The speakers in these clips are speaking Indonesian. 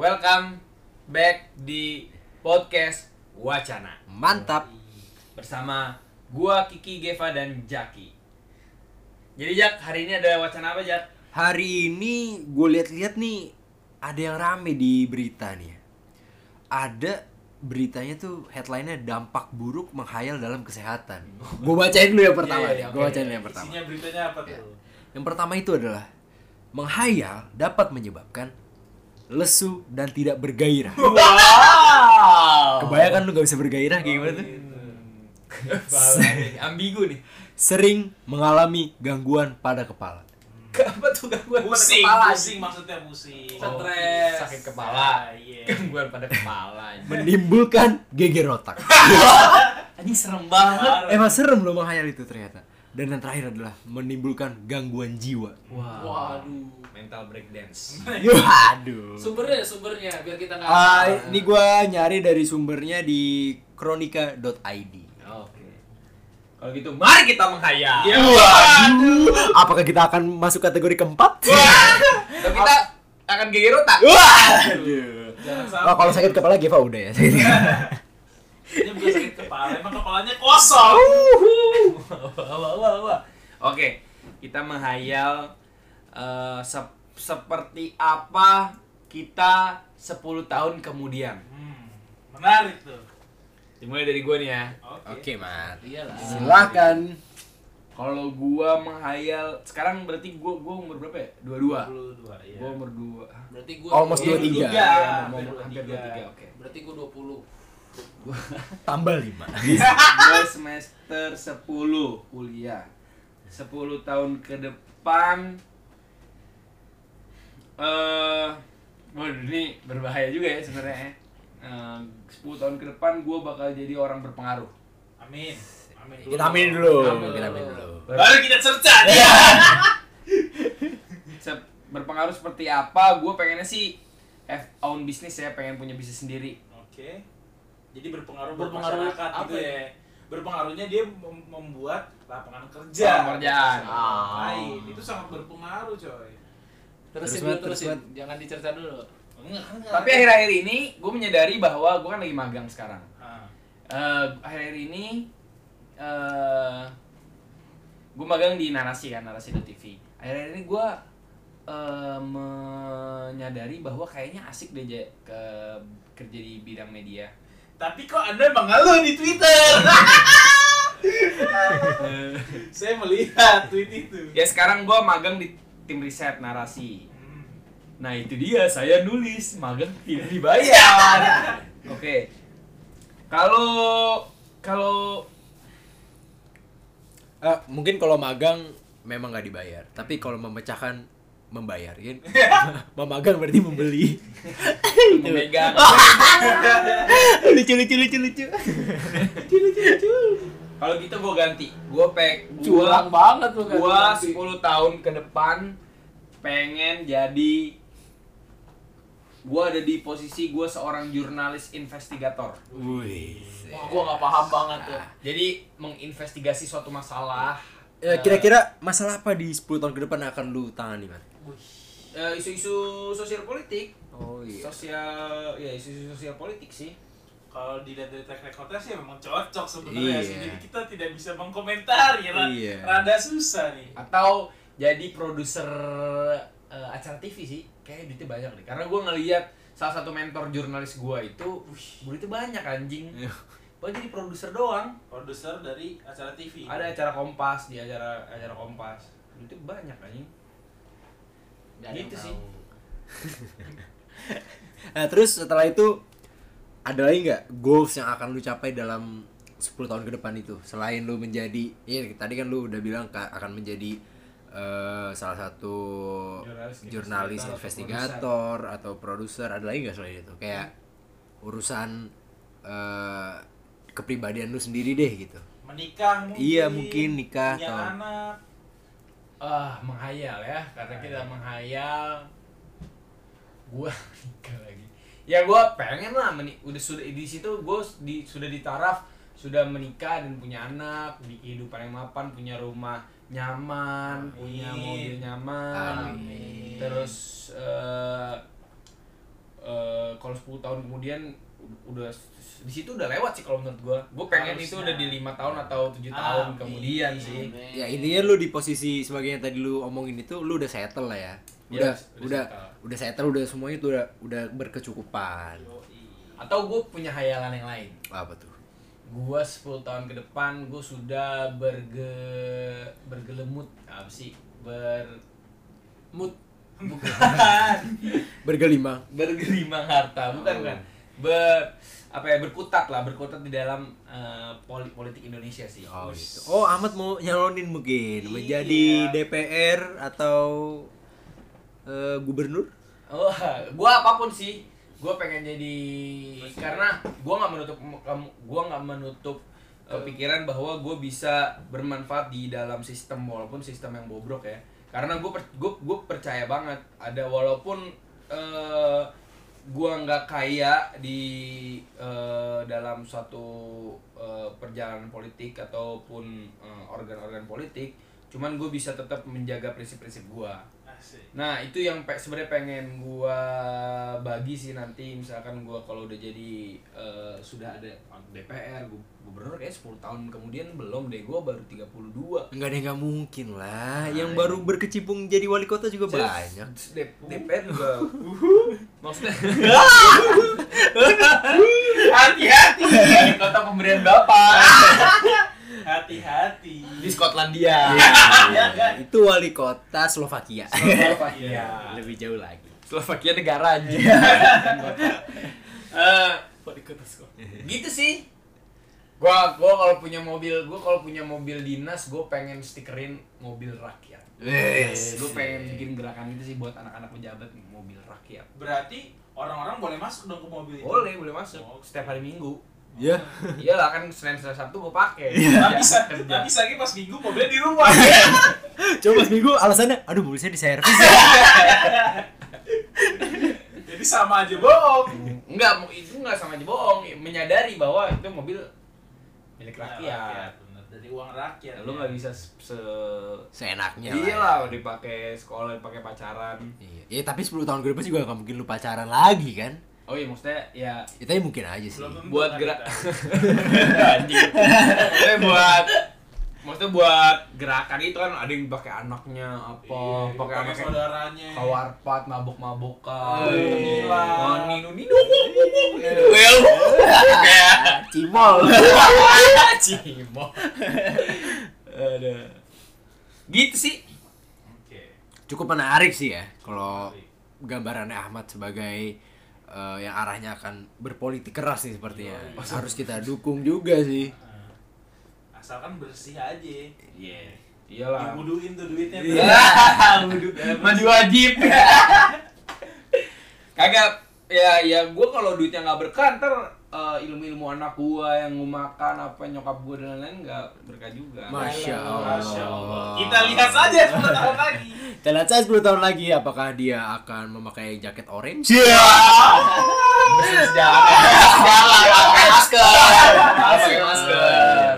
Welcome back di podcast Wacana Mantap. bersama gua Kiki Geva dan Jaki. Jadi Jak, hari ini ada wacana apa Jak? Hari ini gue lihat-lihat nih ada yang rame di berita nih. ya. Ada beritanya tuh headline-nya dampak buruk menghayal dalam kesehatan. Gue bacain dulu yang pertama. Iya, iya, gue oke. bacain dulu yang pertama. Isinya beritanya apa tuh? Yang pertama itu adalah menghayal dapat menyebabkan lesu dan tidak bergairah. Wow. Kebayang kan lu gak bisa bergairah kayak gimana tuh? Ambigu nih. Sering mengalami gangguan pada kepala. Apa tuh gangguan pada Pusing, kepala? pusing maksudnya pusing. Oh, Stres. sakit kepala. Ah, Iya. Gangguan pada kepala. Menimbulkan geger otak. Anjing serem banget. Emang serem loh menghayal itu ternyata. Dan yang terakhir adalah menimbulkan gangguan jiwa. Wow. Waduh. Mental breakdance. Waduh. Sumbernya, sumbernya biar kita nggak. Ah, ini gua nyari dari sumbernya di kronika.id. Oke. Kalau gitu mari kita menghayal. Iya. Waduh, apakah kita akan masuk kategori keempat? Dan kita akan geger otak. Waduh. Jangan Oh, sampai. kalau sakit kepala Geva udah ya. Ini bukan sakit kepala, emang kepalanya kosong. Wah, wah, wah, wah. Oke, kita menghayal eh, sep- seperti apa kita 10 tahun kemudian. Hmm, menarik tuh. Dimulai dari gue nih ya. Oke. Mat. Iyalah. Silakan. Kalau gua menghayal sekarang berarti gua gua umur berapa ya? 22. 22 ya. Gua umur 2. Berarti gua Almost gua- 23. Ya, mau hampir umur hampir 23. 23. Oke. Berarti gua 20. Tambah 5. Gua semester 10 kuliah. 10 tahun ke depan eh waduh ini berbahaya juga ya sebenarnya. Eh, 10 tahun ke depan gua bakal jadi orang berpengaruh. Amin. Amin. Kita amin dulu. Amin Kita dulu. amin dulu. Baru kita cerca. Se- berpengaruh seperti apa? Gue pengennya sih have own business ya, pengen punya bisnis sendiri. Oke. Jadi berpengaruh buat Berpengaruh masyarakat apa gitu ya? ya. Berpengaruhnya dia mem- membuat lapangan kerja. Lapangan pekerjaan. Ah. Lain. Itu sangat berpengaruh, coy. Terusin Terus, dulu, terus. Jangan dicerca dulu. Enggak, kan enggak. Tapi akhir-akhir ini gue menyadari bahwa gue kan lagi magang sekarang. Ah. Eh, akhir-akhir ini eh gue magang di narasi kan narasi.tv. Akhir-akhir ini gue eh, menyadari bahwa kayaknya asik deh ke kerja di bidang media. Tapi kok Anda mengeluh di Twitter? Saya melihat tweet itu. Ya sekarang gue magang di tim riset narasi. Hmm. Nah itu dia saya nulis magang tidak dibayar. Oke. Kalau kalau Eh, mungkin kalau magang memang nggak dibayar, tapi kalau memecahkan membayar, ya. Memagang berarti membeli. memegang lucu lucu lucu lucu. kalau gitu gue ganti. Gue pek Curang banget lu gua 10 tahun ke depan pengen jadi gua ada di posisi gua seorang jurnalis investigator. Wih. Wah, gua nggak paham banget tuh. Jadi menginvestigasi suatu masalah Ya, kira-kira masalah apa di 10 tahun ke depan akan lu tangani, Man? Eh, isu-isu sosial politik. Oh Sosial ya isu-isu sosial politik sih. Kalau dilihat dari track recordnya sih memang cocok sebenarnya Iya. sih. Jadi kita tidak bisa mengkomentari ya. Iya. Rada susah nih. Atau jadi produser eh, acara TV sih. Kayaknya duitnya banyak deh. Karena gua ngeliat salah satu mentor jurnalis gua itu, wih, duitnya banyak anjing. Iya. Gua jadi produser doang. Produser dari acara TV. ada acara kompas di acara acara kompas itu banyak anjing Yang Gitu sih. Nah, terus setelah itu ada lagi nggak goals yang akan lu capai dalam 10 tahun ke depan itu selain lu menjadi ya tadi kan lu udah bilang ka- akan menjadi eh, salah satu Jurnalis jurnalis investigator investigator atau produser ada lagi nggak selain itu kayak urusan eh, kepribadian lu sendiri deh gitu Menikah mungkin. Iya, mungkin nikah Punya atau- anak. Ah menghayal ya. Karena kita menghayal. gua nikah lagi. Ya gua pengen lah meni udah sudah di situ gua di sudah di taraf sudah menikah dan punya anak di kehidupan yang mapan punya rumah nyaman punya Amin. mobil nyaman. Amin. terus eh, eh, kalau 10 tahun kemudian udah di situ udah lewat sih kalau menurut gua. Gua pengen itu Harusnya. udah di lima tahun atau tujuh tahun Amin. kemudian sih. ya intinya lu di posisi sebagai yang tadi lu omongin itu lu udah settle lah ya udah Yes, udah udah settle. udah settle udah semuanya tuh udah udah berkecukupan Atau gua punya hayalan yang lain. apa tuh Gua 10 tahun ke depan gua sudah berge bergelemut apa sih? Ber Mood. bukan bergelimang bergelimang harta bukan Oh. kan ber apa ya berkutat lah berkutat di dalam eh, poli- politik Indonesia sih. Oh gitu. Oh Ahmad mau nyalonin mungkin Iya. menjadi DPR atau eh, gubernur? Oh gua apa pun sih. Gua pengen jadi karena gua nggak menutup gua nggak menutup kepikiran bahwa gue bisa bermanfaat di dalam sistem walaupun sistem yang bobrok ya. Karena gue gue percaya banget ada walaupun eh gue nggak kaya di eh, dalam suatu eh, perjalanan politik ataupun eh, organ-organ politik cuman gue bisa tetap menjaga prinsip-prinsip gue. Nah itu yang pe sebenarnya pengen gua bagi sih nanti. Misalkan gua kalau udah jadi eh, sudah ada DPR gu- gubernur kayak 10 tahun kemudian belum deh. Gua baru 32 Enggak deh nggak mungkin lah. Yang Nah, baru berkecimpung jadi wali kota juga banyak. D- DPR juga. Maksudnya hati-hati. Kota pemberian bapak Hati-hati. di Skotlandia. Iya, itu wali kota Slovakia. Slovakia. Lebih jauh lagi. Slovakia negara aja Eh, Wali kota sekolah. gitu sih. Gua gua kalau punya mobil gua kalau punya mobil dinas gua pengen stikerin mobil rakyat. Yes. gua pengen bikin gerakan itu sih buat anak-anak pejabat mobil rakyat. Berarti orang-orang boleh masuk dong ke mobil itu. boleh boleh masuk. Oh. setiap hari minggu ya iyalah kan senin selasa sabtu gua pakai Tapi bisa, kerja tapi lagi pas minggu mobilnya di rumah. coba pas minggu alasannya aduh mobil saya di servis. Jadi sama aja bohong. enggak mau- itu enggak sama aja bohong. Menyadari bahwa itu mobil milik rakyat. bener. Dari uang rakyat. lu nggak bisa se se- seenaknya iya lah lah dipakai sekolah dipakai pacaran. Iya. ya tapi 10 tahun ke depan juga gak mungkin lu pacaran lagi kan oh iya maksudnya ya ya tapi mungkin aja sih. Belum buat kan gerak anjing. Maksudnya buat maksudnya buat gerakan itu kan ada yang pakai anaknya apa Iya, pakai pakai anaknya saudaranya. kawarpat mabok-mabokan. Oh, gila. Oh, ninu ninu well kayak cimol. Cimo ada. Gitu sih. Oke. cukup menarik sih ya kalau gambarannya Ahmad sebagai eh, yang arahnya akan berpolitik keras nih sepertinya harus kita dukung juga sih Nah, Asalkan bersih aja. iya iyalah Dibuduin tuh duitnya. Iya, wudhu. mandi wajib. Kagak ya ya gue kalau duitnya nggak berkah ntar eh, ilmu-ilmu anak gua yang mau makan apa nyokap gua dan lain-lain nggak berkah juga. Masya Allah. Masya Allah. Kita lihat saja 10 tahun lagi. kita lihat saya 10 tahun lagi apakah dia akan memakai jaket orange Pakai masker. Pakai masker.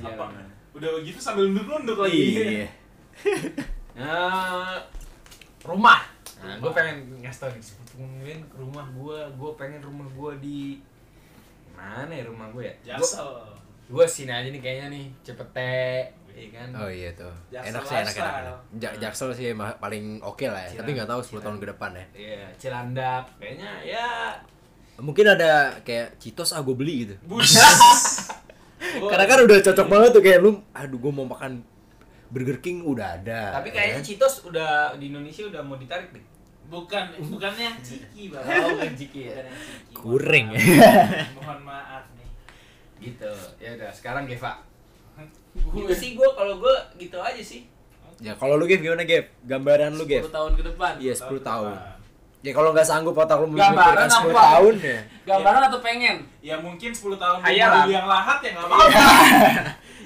Apa? yang- Udah begitu sambil nunduk-nunduk lagi. iya Nah, rumah. Nah, gue pengen ngasih tau nih, kemudian rumah gue, gue pengen rumah gue di mana ya rumah gue ya? Jaksel. Gue sini aja nih kayaknya nih, Cepete, iya kan? Oh iya tuh. Jaksel enak sih enak enak. Ja- Jaksel sih paling oke lah ya. Tapi nggak tahu 10 tahun ke depan ya. Iya, Cilandak, kayaknya ya. Mungkin ada kayak Citos ah gue beli gitu. Karena kan udah cocok banget tuh kayak lu aduh gue mau makan Burger King udah ada. Tapi ya kayaknya kan? Citos udah di Indonesia udah mau ditarik deh. Bukan, bukannya ciki, Bang. Oh, bukan ciki ya. Bukan yang ciki. Kuring. Mohon maaf nih. Gitu. Ya udah, sekarang Geva. Gue Gitu sih gue kalau gue gitu aja sih. ya kalau lu Gev gimana Gev? Gambaran lu Gev? 10 tahun ke depan. Iya 10 tahun. Ya kalau nggak sanggup otak lu Gambaran memikirkan 10 apa? tahun ya. Gambaran atau pengen? Ya mungkin 10 tahun Hayalan. mobil yang lahat ya nggak apa-apa.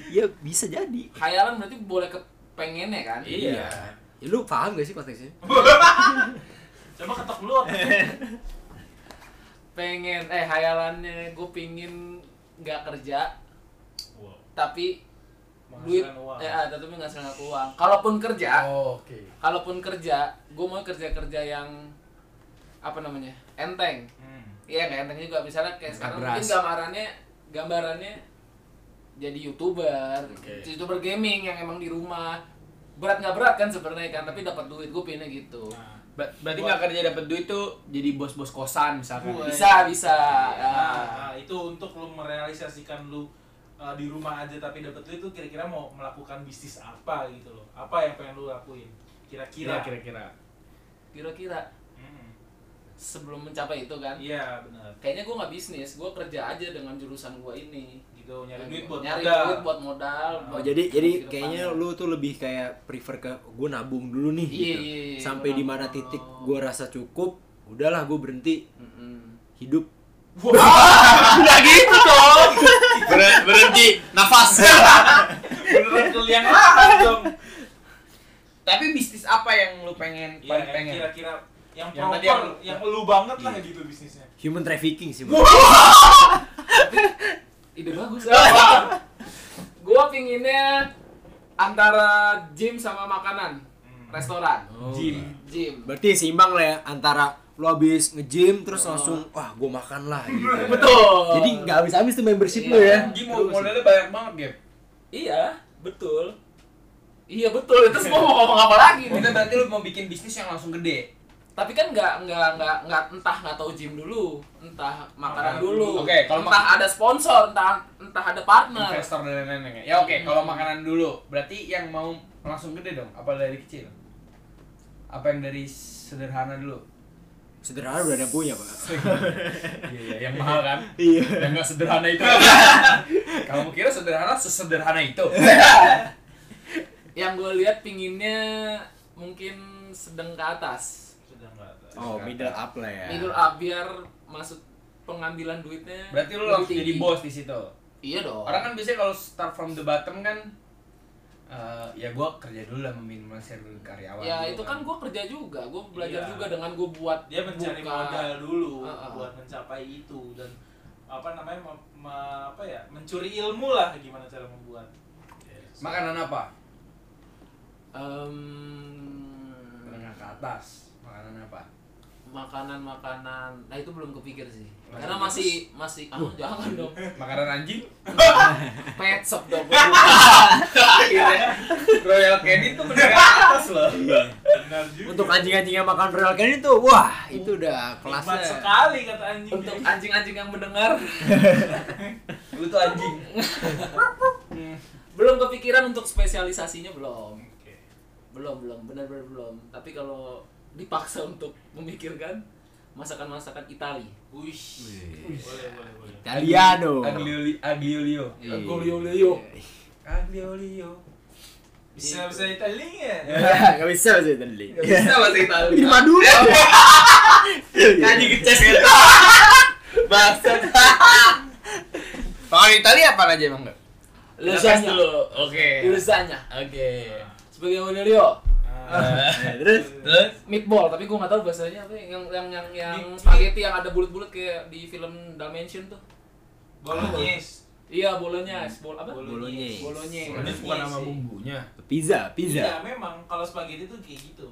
Iya bisa jadi. Khayalan berarti boleh ke pengen ya kan? Iya. Ya, lu paham gak sih konteksnya? Coba ketok dulu. Pengen eh khayalannya gue pingin nggak kerja Wow. tapi duit uang. eh ah, tapi menghasilkan uang. Kalaupun kerja, Oh, Oke. kalaupun kerja, gue mau kerja kerja yang apa namanya enteng Hmm. iya kayak enteng juga misalnya kayak sekarang Beras. mungkin gambarannya gambarannya jadi youtuber. Oke. youtuber gaming yang emang di rumah. Berat nggak berat kan sebenarnya kan tapi dapat duit gue pindah gitu. Nah, Ber- berarti nggak kerja dapat duit tuh jadi bos-bos kosan misalkan? Bisa bisa. Nah, Ah. nah, itu untuk lu merealisasikan lu uh, di rumah aja tapi dapat duit tuh kira-kira mau melakukan bisnis apa gitu loh? Apa yang pengen lu lakuin? Kira-kira. Kira kira kira-kira. Hmm. sebelum mencapai itu kan? Iya benar. Kayaknya gue nggak bisnis gue kerja aja dengan jurusan gue ini gitu nyari duit buat nyari modal. duit buat modal Oh buat- jadi jadi kayaknya ke depannya. lu tuh lebih kayak prefer ke gue nabung dulu nih Iya, gitu. iya, iya, Sampai di mana titik gue rasa cukup, udahlah gue berhenti Mm-mm. hidup. udah gitu dong Ber- berhenti nafas beneran keliang dong tapi bisnis apa yang lu pengen Iya, paling pengen kira-kira yang, Yang proper, yang- yang, lu banget lah Iya. gitu bisnisnya. Human trafficking sih. Bang. ide bagus gue pinginnya antara gym sama makanan Hmm. restoran Oh, Gym. gym Berarti seimbang lah ya antara lu habis nge-gym terus Oh. langsung wah gue makan lah gitu. betul Jadi nggak habis-habis tuh membership Iya. lu ya. Mau modelnya banyak banget Gap iya betul iya betul terus mau ngomong apa lagi nih? Itu berarti lu mau bikin bisnis yang langsung gede tapi kan nggak nggak nggak nggak entah nggak tahu gym dulu entah makanan dulu. Oke, kalau entah ada sponsor entah entah ada partner. Investor dan lain-lain ya oke kalau makanan dulu berarti yang mau langsung gede dong apa dari kecil? Apa yang dari sederhana dulu? Sederhana udah ada yang punya pak. iya iya yang mahal kan? Iya. yang nggak sederhana itu. Kamu kira sederhana sesederhana itu? Yang gue lihat pinginnya mungkin sedang ke atas Oh middle up lah ya. middle up biar masuk pengambilan duitnya berarti lu langsung jadi bos di situ iya dong orang kan biasanya kalau start from the bottom kan eh, ya gua kerja dulu lah meminimalisir dulu karyawan ya itu kan gue kerja juga gue belajar Iya. juga dengan gue buat Dia mencari buka- modal dulu Ah, ah. buat mencapai itu dan apa namanya me- me- apa ya mencuri ilmu lah gimana cara membuat. Yes. makanan apa Em, menengah ke atas makanan apa makanan makanan nah itu belum kepikir sih Masih karena bagus. masih masih ah jangan dong makanan anjing pet shop dong. Royal Canin tuh ke atas loh Benar juga. Untuk anjing-anjing yang makan real can itu, wah itu udah Nikmat kelasnya. sekali kata anjing. untuk anjing-anjing yang mendengar lu tuh anjing belum kepikiran untuk spesialisasinya belum Oke. belum belum benar-benar belum tapi kalau dipaksa untuk memikirkan masakan-masakan Itali Wish. Wih. Boleh boleh boleh. Italiano. Aglioli Agliolio. Aglio-olio. Agliolio Bisa bisa Italia. Gak bisa bahasa Itali. bisa bahasa Italia Di Madura. Anjing ngeces gitu Bangsat Makanan Italia apa aja emang enggak? Lasagna. dulu Oke Lasagna. Oke Sebagai Aurelio. Terus Terus meatball, tapi gua nggak tahu bahasanya apa ya. yang yang yang yang Meat- spaghetti yang ada bulat-bulat kayak di film Dalmatian tuh. Bolognese. Iya, bolonya, bol apa? Bolognese. Bolognese. Ini bukan nama bumbunya pizza, Iya, pizza. memang kalau spaghetti tuh kayak gitu.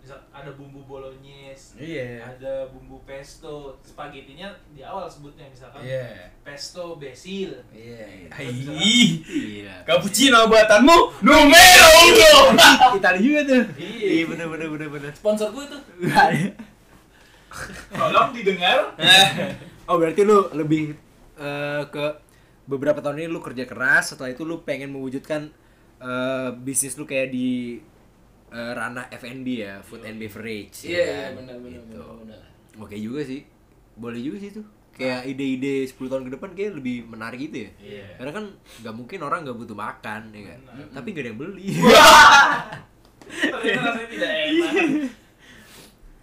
Misal ada bumbu bolognese, Iya ada bumbu pesto. Spagettinya di awal sebutnya misalkan Iya pesto basil. Iya Ih. Iya. Cappuccino buatanmu numero uno Itali juga tuh. Iya. Iya bener bener bener bener. Sponsor gue tuh. Tolong didengar. Oh berarti lu lebih eh, ke beberapa tahun ini lu kerja keras setelah itu lu pengen mewujudkan eh, bisnis lu kayak di eh, ranah F&B ya food and beverage Iya, ya iya, kan? benar benar Gitu. benar. oke juga sih boleh juga sih tuh kayak ide-ide 10 tahun ke depan kayak lebih menarik gitu ya Iya. karena kan nggak mungkin orang nggak butuh makan ya kan Benar. tapi gak ada yang beli Ternyata rasanya tidak enak.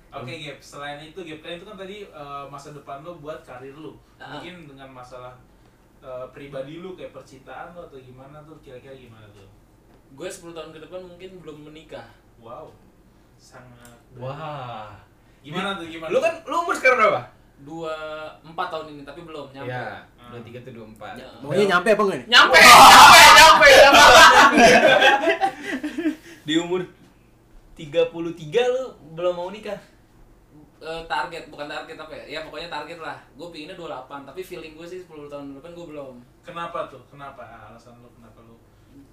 Oke, Gap. Selain itu, Gap, kan itu kan tadi eh, masa depan lo buat karir lo. Ah. Mungkin dengan masalah eh, pribadi lu kayak percintaan lo atau gimana tuh kira-kira gimana tuh? Gue 10 tahun ke depan mungkin belum menikah. Wow. Sangat Wah Gimana tuh gimana? Lu kan, lu umur sekarang berapa? Dua empat tahun ini tapi belum nyampe. Iya Dua tiga tuh dua empat Ya. maunya nyampe apa enggak nih Nyampe, nyampe, nyampe, nyampe. Di umur 33 lu belum mau nikah? Eh, eh, target bukan target apa ya ya pokoknya target lah gue pinginnya 28 tapi feeling gue sih 10 tahun depan gue belum Kenapa tuh? Kenapa Ah, alasan lu kenapa lu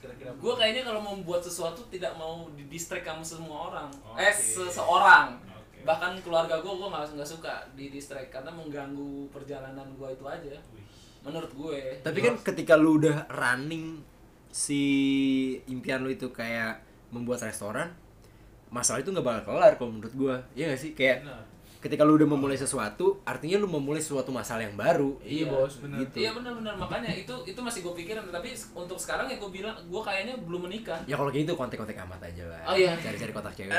kira-kira gue kayaknya kalau mau membuat sesuatu tidak mau di distract kamu semua orang Oke. eh seseorang Oke. bahkan keluarga gue gue nggak nggak suka di distract karena mengganggu perjalanan gue itu aja Wih. menurut gue Tapi kan ketika lu udah running si impian lu itu kayak membuat restoran, masalah itu nggak bakal kelar kalau menurut gua. Iya gak sih? Kayak. Ketika lu udah memulai sesuatu, artinya lu memulai suatu masalah yang baru. Iya, Bos, bener. Gitu. iya benar-benar makanya itu itu masih gue pikirin tapi untuk sekarang ya gue bilang gue kayaknya belum menikah Ya kalau gitu kontak-kontak amat aja lah. Oh, iya. Cari-cari kotak cewek.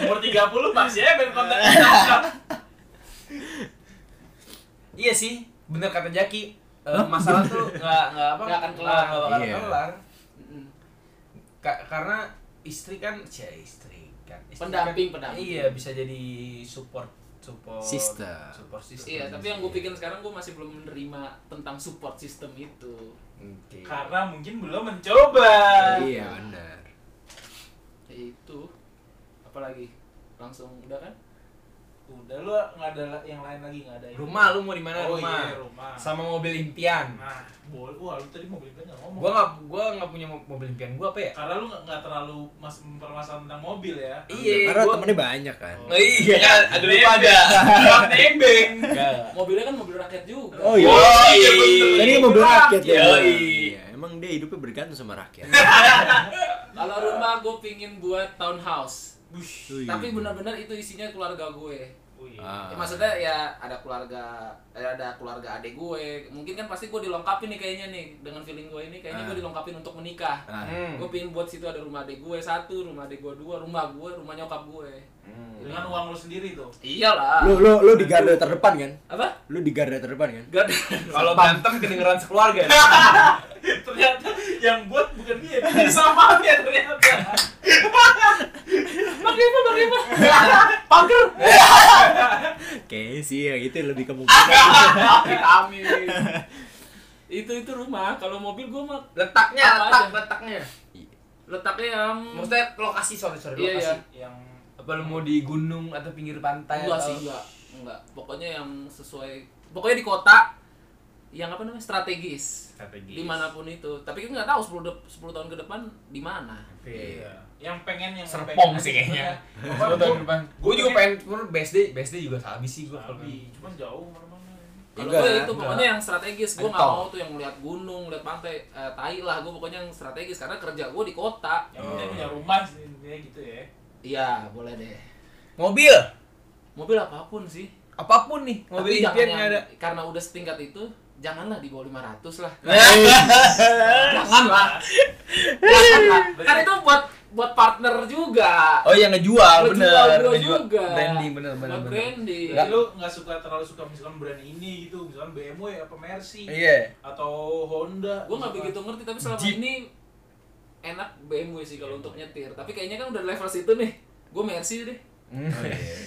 Umur 30 masih ya ben kontak Iya sih, bener kata Jaki. Eh, masalah tuh nggak nggak apa Nggak akan kelar. nggak bakal Iya. kelar. Ka- karena istri kan, ya istri kan. Istri Pendamping, kan, pendamping. Iya, bisa jadi support support System. support system. iya tapi yang gue pikirin sekarang gue masih belum menerima tentang support system itu Oke. Karena mungkin belum mencoba. iya benar. ya itu apalagi langsung udah kan Udah lu nggak ada yang lain lagi nggak ada yang Rumah lu mau di mana Oh rumah? iya, rumah. Sama mobil impian. Nah, boleh. Wah, lu tadi mau beli nggak ngomong? Gua nggak gua nggak punya mo- mobil impian gua apa ya? Karena lu nggak terlalu mas mempermasalahan tentang mobil ya. Iya, Karena gua- temennya banyak kan. Oh iya kan, ada lupa ada. Enggak. mobilnya kan mobil rakyat juga Oh iya. Oh, iya, betul. Tadi mobil rakyat ya. Iya, emang dia hidupnya bergantung sama rakyat. kalau rumah gue pingin buat townhouse Bush. Wih. tapi benar-benar itu isinya keluarga gue Wih. Ah. Ya, maksudnya ya ada keluarga eh, ada keluarga adik gue mungkin kan pasti gue dilengkapi nih kayaknya nih dengan feeling gue ini kayaknya Ah. gue dilengkapin untuk menikah Ah. Hmm. gue pingin buat situ ada rumah adik gue satu rumah adik gue dua rumah gue rumah nyokap gue Hmm. Dengan uang lu sendiri tuh. iyalah Lu lu lu di garda terdepan kan? apa Lu di garda terdepan kan? gak ada Kalau berantem kedengeran sekeluarga. ternyata yang buat bukan dia, dia sama dia ternyata. Bagaimana bagaimana Pager. Kayaknya sih yang itu lebih kemungkinan. Amin, amin. itu itu rumah kalau mobil gue mah letaknya, Apa letak, aja? letaknya. letaknya yang Maksudnya lokasi, sorry, sorry, Iya, lokasi. iya. Yang Apa lu mau di gunung atau pinggir pantai enggak atau sih enggak enggak pokoknya yang sesuai pokoknya di kota yang apa namanya strategis strategis. di mana pun itu tapi kita nggak tahu 10 de- 10 tahun ke depan di mana Iya. Yang pengen yang Serpong pengen sih kayaknya. tahun depan. Gue Gua juga pengen- pun BSD, BSD juga habis sih gue Tapi cuman jauh mana-mana. kalau gue itu enggak. pokoknya yang strategis gue nggak mau tuh yang melihat gunung lihat pantai eh, tai lah gue pokoknya yang strategis karena kerja gue di kota Yang penting Oh. punya rumah sih gitu ya. iya boleh deh mobil. mobil apa pun sih Apa pun nih, mobil tapi jangan impian yang, ada. karena udah setingkat itu janganlah di bawah 500 lah janganlah janganlah kan itu buat buat partner juga Oh iya ngejual, Ngejual bener. gua Ngejual. juga. Branding bener bener. buat bener. branding Jadi lu nggak suka terlalu suka misalkan brand ini gitu, misalkan BMW apa Mercy Iya. atau Honda. gue nggak begitu ngerti tapi selama Jeep. ini enak BMW sih kalau untuk nyetir tapi kayaknya kan udah level situ nih gue Mercy deh Hmm.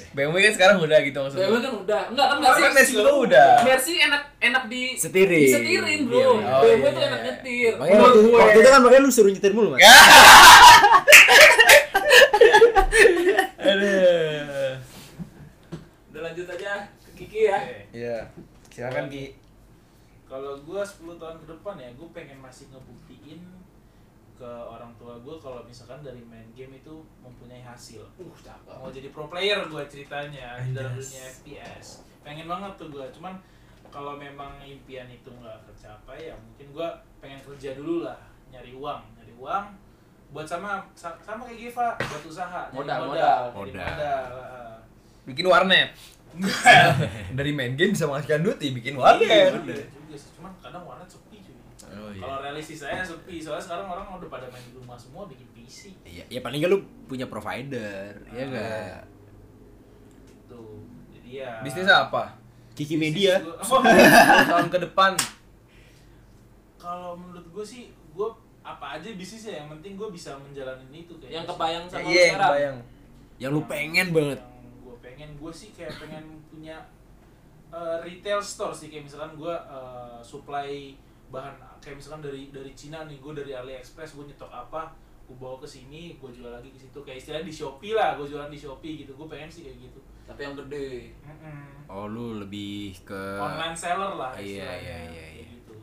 BMW kan sekarang udah gitu maksudnya. BMW kan udah enggak kan Mercy Mercy juga udah. Mercy enak enak di Setirin. disetirin bro Iya, iya. Oh, BMW iya, tuh iya, enak iya. nyetir Makanya waktu, gue- waktu itu kan makanya lu suruh nyetir mulu mas. Aduh. udah lanjut aja ke Kiki ya. Iya. Silakan Ki. Kalau gua 10 tahun ke depan ya, gua pengen masih ngebuktiin ke orang tua gua kalau misalkan dari main game itu mempunyai hasil. uh cakep Mau jadi pro player gua ceritanya di dalam dunia FPS. Pengen banget tuh gua, cuman kalau memang impian itu nggak tercapai ya mungkin gua pengen kerja dulu lah, nyari uang, nyari uang buat sama sa- sama kayak Giva buat usaha, Modal, modal, modal. nyari Modal. modal. Bikin warnet. Dari main game bisa menghasilkan duit, ya bikin Iya, warnet. iya juga sih. Cuman kadang warnet. Oh, iya. Kalau realistis saya sepi, soalnya sekarang orang udah pada main di rumah semua bikin PC. Iya, ya paling nggak lu punya provider, ya Ah. enggak? Tuh. Jadi ya Bisnisnya apa? Kiki Media. Bisnis gua- 10 tahun ke depan. Kalau menurut gue sih, gue apa aja bisnisnya yang penting gue bisa menjalanin itu kayaknya yang kebayang sama lu Iya, yang sekarang kebayang. Yang lu pengen banget. Yang gue pengen, gue sih kayak pengen punya uh, retail store sih kayak misalkan gue uh, supply bahan kayak misalkan dari dari Cina nih gue dari AliExpress gue nyetok apa gue bawa ke sini gue jual lagi ke situ kayak istilahnya di shopee lah gue jualan di shopee gitu gue pengen sih kayak gitu Tapi yang gede. Mm-mm. Oh lu lebih ke online seller lah Iya, istilahnya iya, iya, kayak iya. gitu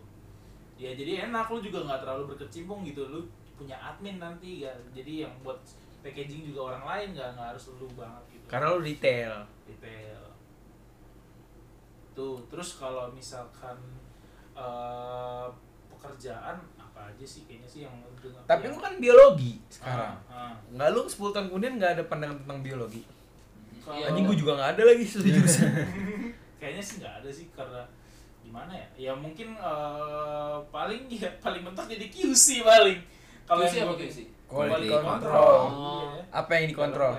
ya jadi enak lu juga nggak terlalu berkecimpung gitu lu punya admin nanti ya jadi yang buat packaging juga orang lain nggak nggak harus lu banget gitu Karena lu detail. detail tuh terus kalau misalkan eh, pekerjaan apa aja sih kayaknya sih yang dengan Tapi yang- lu kan biologi sekarang. Ah, ah. Enggak lu 10 tahun kemudian enggak ada pandangan tentang biologi. Kalau- Anjing gua juga enggak ada lagi jurusan. kayaknya sih nggak ada sih karena gimana ya ya mungkin eh, paling ya paling mentok jadi QC paling kalau QC yang apa QC? Quality control. Oh. Iya. Apa yang dikontrol?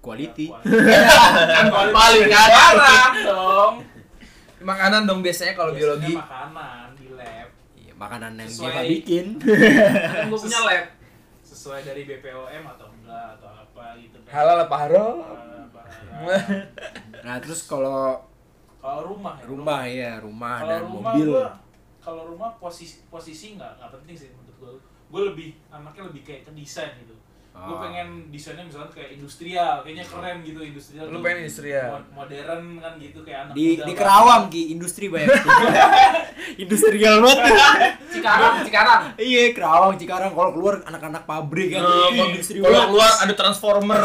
Quality. Ya, quality. Paling? Sekarang dong Makanan dong biasanya kalau biologi. makanan di lab Iya, makanan yang Sesuai- dia bikin. Kan gue punya lab. sesuai dari BPOM atau enggak atau apa gitu kan. Halal apa haram? Ah. Nah, terus kalau kalau rumah ya rumah ya, rumah kalau dan rumah mobil. kalau rumah posisi posisi nggak nggak penting sih menurut gue gue lebih anaknya lebih kayak ke desain gitu gue Oh. pengen desainnya misalnya kayak industrial kayaknya keren gitu industrial Lu pengen industrial? mo- modern kan gitu kayak anak di muda di. Kerawang Ki, industri banyak. Industrial banget. Cikarang, Cikarang. Iya, Kerawang, Cikarang kalau keluar anak-anak pabrik kan. Kalau industri kalau keluar ada transformer.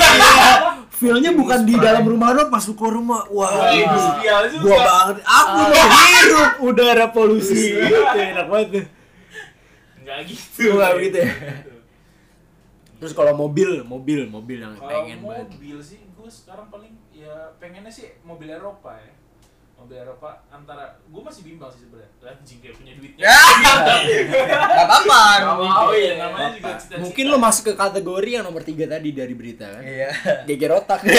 Feel-nya bukan di dalam rumah doang, pas lu keluar rumah. Wah, industrial juga gua banget. Aku mau hirup udara polusi. Gitu, enak banget tuh. nggak gitu Nggak gitu ya. Terus kalau mobil, mobil, mobil yang kalau pengen banget. mobil sih gue sekarang paling ya pengennya sih mobil Eropa ya mobil Eropa antara gue masih bimbang sih sebenarnya anjing kayak punya duitnya Enggak apa-apa. oh iya namanya juga cita-cita Mungkin lo masuk ke kategori yang nomor tiga tadi dari berita kan? Iya. Geger otak.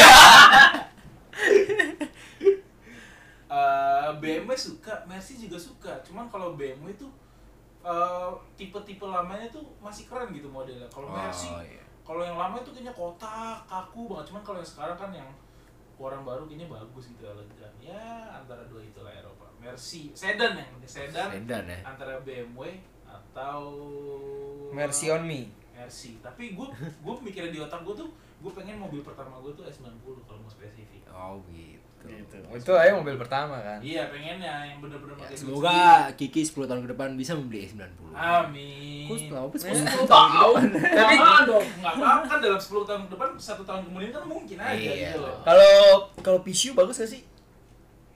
Eh, BMW suka, Mercy juga suka. Cuman kalau BMW itu eh, tipe-tipe lamanya tuh masih keren gitu modelnya. Kalau Mercy, iya. kalau yang lama itu kayaknya kotak, kaku banget. Cuman kalau yang sekarang kan yang orang baru kayaknya bagus gitu elegan. Ya antara dua itulah Eropa. Mercy, sedan yang penting sedan. Sedan ya. Antara BMW atau Mercy on me. Mercy. Tapi gue gue mikirnya di otak gue tuh gue pengen mobil pertama gue tuh S90 kalau mau spesifik. Oh gitu. Gitu. Itu aja mobil pertama kan. Iya pengennya yang bener-bener Ya, semoga Kiki 10 tahun ke depan bisa membeli S90. sendiri. Amin. Kok kenapa sih? Sepuluh tahun. Tapi Jangan dong. nggak apa-apa kan dalam 10 tahun ke depan satu tahun kemudian kan mungkin aja Iya. gitu loh. Kalau kalau PSU bagus gak sih?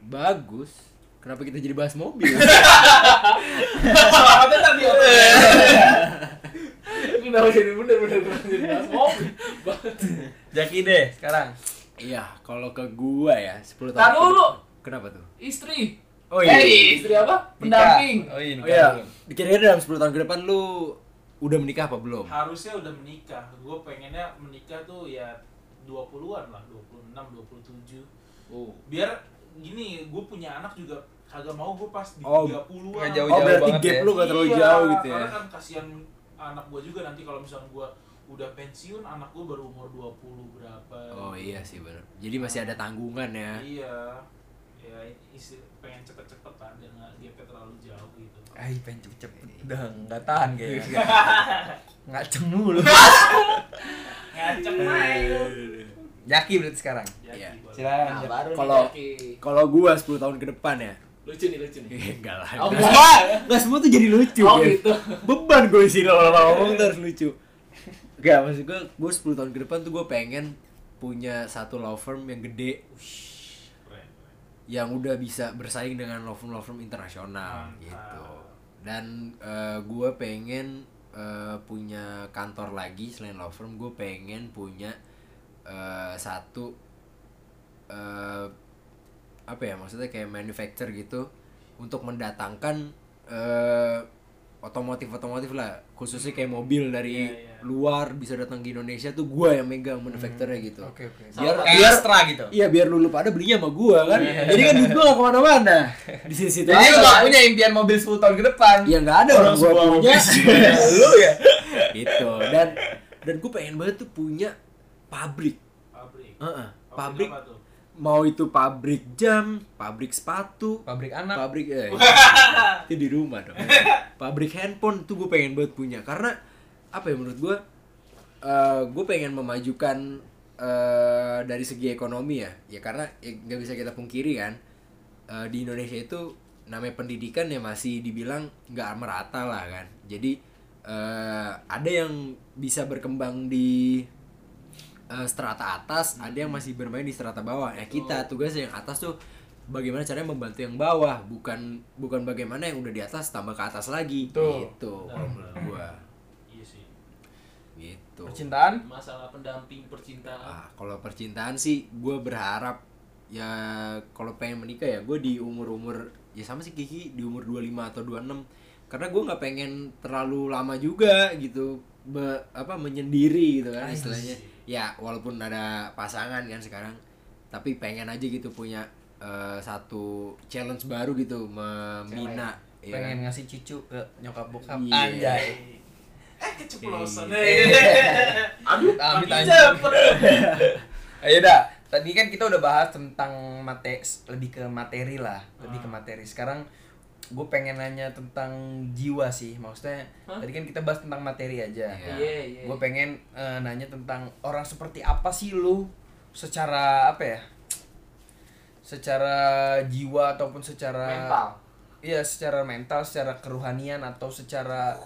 Bagus. Kenapa kita jadi bahas mobil? Selamatnya tadi Kenapa jadi bener-bener jadi bahas mobil? Jaki deh sekarang. Iya, kalau ke gua ya 10 tahun. Dulu. depan. Kenapa tuh? Istri. Oh Eh, istri apa? Pendamping. Oh iya, Oh iya, dulu. kira-kira dalam 10 tahun ke depan lu udah menikah apa belum? Harusnya udah menikah. Gue pengennya menikah tuh ya 20-an lah, 26, 27. Oh. Biar gini, gue punya anak juga kagak mau gue pas di Oh, 30-an. nggak jauh-jauh Oh berarti gap ya. lu gak terlalu Iya, jauh gitu ya? Karena kan kasihan anak gue juga nanti kalau misalnya gue udah pensiun, anak gue baru umur 20 berapa. Oh iya sih benar. Jadi masih ada tanggungan ya. Iya. Ya isi, pengen cepet-cepet lah biar nggak gapnya terlalu jauh gitu. Ay, pengen cepet-cepet. Udah nggak tahan kayaknya. Nggak cemu lu. Ngacem aja. Jaki berarti sekarang. Iya. Silakan. Nah, Kalau-. Kalau gua 10 tahun ke depan ya. lucu nih, lucu nih. Eh, enggak lah. Oh, Enggak enggak. semua, tuh jadi lucu. Oh, gitu. Beban gue sih kalau ngomong tuh harus lucu. Enggak, maksud gue, gue 10 tahun ke depan tuh gue pengen punya satu law firm yang gede Keren, keren. yang udah bisa bersaing dengan law firm law firm internasional Mantap. gitu. Dan eh, gue pengen eh, punya kantor lagi selain law firm, gue pengen punya eh, satu eh, apa ya maksudnya kayak manufacture gitu untuk mendatangkan eh, otomotif otomotif lah khususnya kayak mobil dari Iya, iya. luar bisa datang ke Indonesia tuh gua yang megang manufacturnya gitu Oke oke. Biar- biar- Astra gitu. iya biar lu pada belinya sama gua kan jadi kan duit gua gak ke mana-mana di sini situ Jadi lu gak punya impian mobil 10 tahun ke depan. ya nggak ada orang gua sebuah punya lu ya. gitu dan dan gua pengen banget tuh punya pabrik Pabrik. Heeh, Pabrik pabrik apa tuh? Mau itu pabrik jam pabrik sepatu Pabrik anak. pabrik eh, itu di rumah dong. Pabrik handphone tuh gue pengen banget punya. Karena apa ya menurut gue eh gue pengen memajukan eh dari segi ekonomi ya. Ya karena ya nggak bisa kita pungkiri kan eh, di Indonesia itu namanya pendidikan ya masih dibilang nggak merata lah kan. Jadi eh, ada yang bisa berkembang di eh, strata atas ada yang masih bermain di strata bawah. Ya kita tugas yang atas tuh bagaimana caranya membantu yang bawah bukan bukan bagaimana yang udah di atas tambah ke atas lagi. Betul. gitu kalau menurut gua. Iya sih. gitu. Percintaan? masalah pendamping percintaan. Ah kalau percintaan sih gue berharap ya kalau pengen menikah ya gue di umur umur ya sama sih Kiki di umur 25 atau 26 karena gue nggak pengen terlalu lama juga gitu be- apa menyendiri gitu kan istilahnya ya walaupun ada pasangan kan sekarang tapi pengen aja gitu punya eh, satu challenge baru gitu membina ya kan? pengen ngasih cucu ke nyokap bokap Iya. anjay Eh keceplosan. Iya. Aduh, Amit, makin anjing. cepet. ayo dah tadi kan kita udah bahas tentang mate lebih ke materi lah lebih ke materi sekarang gue pengen nanya tentang jiwa sih maksudnya Hah? tadi kan kita bahas tentang materi aja Iya. iya iya gue pengen eh, nanya tentang orang seperti apa sih lu secara apa ya secara jiwa ataupun secara mental Iya, secara mental, secara keruhanian atau secara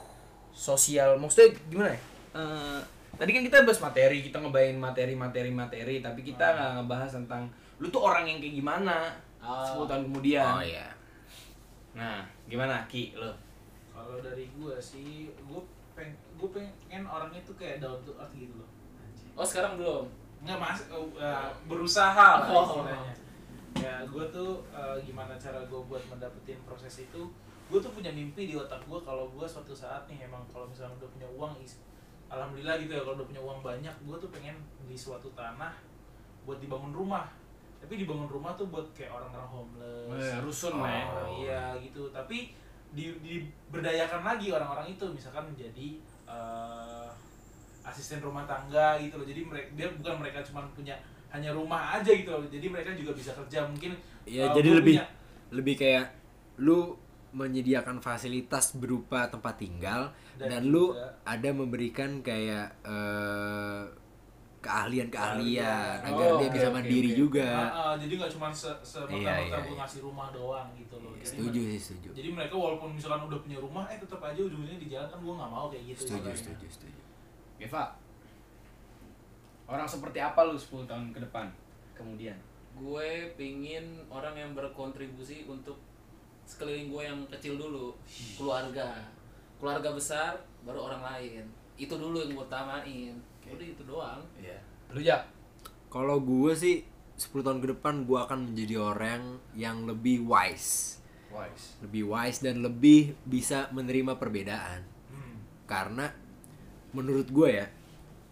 sosial. Maksudnya gimana ya? Eh, tadi kan kita bahas materi, kita ngebayangin materi, materi, materi, tapi kita nggak ngebahas tentang lu tuh orang yang kayak gimana Ah. 10 tahun kemudian. oh iya Nah, gimana Ki lo? Kalau dari gua sih, gua peng gua pengen orangnya tuh kayak down to earth gitu loh. Oh sekarang belum Nggak mas, uh, berusaha lah Oh. istilahnya. Ya, gue tuh uh, gimana cara gue buat mendapetin proses itu. Gue tuh punya mimpi di otak gue kalau gue suatu saat nih emang kalau misalnya udah punya uang, is- alhamdulillah gitu ya kalau udah punya uang banyak, gue tuh pengen beli suatu tanah buat dibangun rumah. Tapi dibangun rumah tuh buat kayak orang-orang homeless. Eh, rusun Oh. lah ya. Nah, iya gitu tapi di, diberdayakan lagi orang-orang itu misalkan menjadi eh, asisten rumah tangga gitu loh jadi mereka dia bukan mereka cuma punya hanya rumah aja gitu loh jadi mereka juga bisa kerja mungkin ya eh, jadi lebih punya- lebih kayak lu menyediakan fasilitas berupa tempat tinggal dan, Dan lu juga- ada memberikan kayak eh, keahlian-keahlian Keahlian. agar Oh, dia oke, bisa mandiri oke. juga Ah, ah, jadi nggak cuma se semerta Iya, iya, gue iya. ngasih rumah doang gitu loh jadi, setuju sih setuju jadi mereka walaupun misalkan udah punya rumah eh tetap aja ujungnya di jalan kan gue nggak mau kayak gitu setuju istilahnya. setuju setuju Eva, orang seperti apa lu 10 tahun ke depan? Kemudian. gue pingin orang yang berkontribusi untuk sekeliling gue yang kecil dulu keluarga keluarga besar baru orang lain itu dulu yang gue utamain udah itu doang Iya. Lu ya? kalau gue sih 10 tahun ke depan gue akan menjadi orang yang lebih wise Wise. lebih wise dan lebih bisa menerima perbedaan Hmm. karena menurut gue ya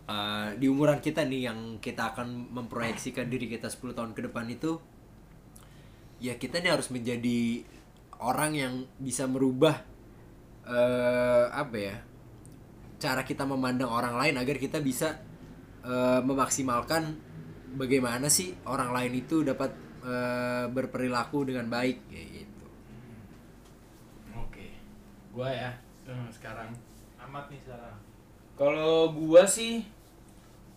uh, di umuran kita nih yang kita akan memproyeksikan diri kita 10 tahun ke depan itu ya kita nih harus menjadi orang yang bisa merubah eh apa ya cara kita memandang orang lain agar kita bisa eh, memaksimalkan bagaimana sih orang lain itu dapat eh, berperilaku dengan baik kayak gitu. Oke. Gua ya. eh, sekarang amat nih sekarang Kalau gua sih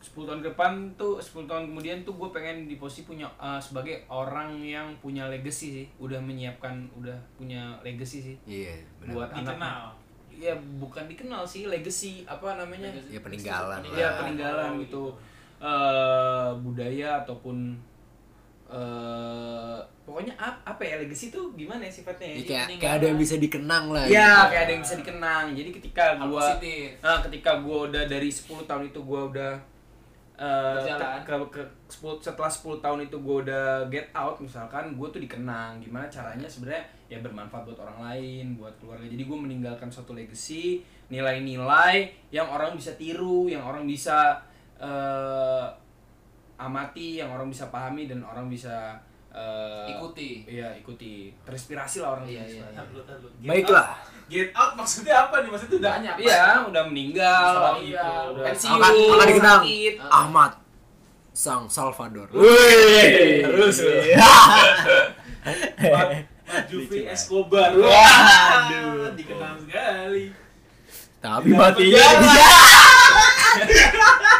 10 tahun ke depan tuh 10 tahun kemudian tuh gue pengen di posisi punya eh, sebagai orang yang punya legacy sih udah menyiapkan udah punya legacy sih Iya, benar. buat anak ya bukan dikenal sih legacy apa namanya Ya peninggalan lah. ya peninggalan Oh, gitu eh budaya ataupun eh pokoknya ap- apa ya legacy tuh gimana ya sifatnya Ya, ya? kayak, kayak ada yang bisa dikenang lah. Ya, gitu. kayak ada yang bisa dikenang. Jadi ketika gua Nah, ketika gua udah dari 10 tahun itu gua udah Berjalan. ke, ke, ke 10 setelah 10 tahun itu gua udah get out misalkan gua tuh dikenang gimana caranya sebenarnya ya bermanfaat buat orang lain buat keluarga jadi gua meninggalkan suatu legacy nilai-nilai yang orang bisa tiru yang orang bisa eh, amati yang orang bisa pahami dan orang bisa eh, ikuti iya ikuti terinspirasi lah orang Iya, bisa. iya, iya. Baiklah. Get out maksudnya apa nih? Maksudnya udah banyak Iya, udah meninggal gitu. iya. Udah Pensiun. Akan, dikenang. Ahmad Sang Salvador. Wih, terus lu. Jufri Escobar. Waduh. dikenal sekali. Tapi matinya penjara.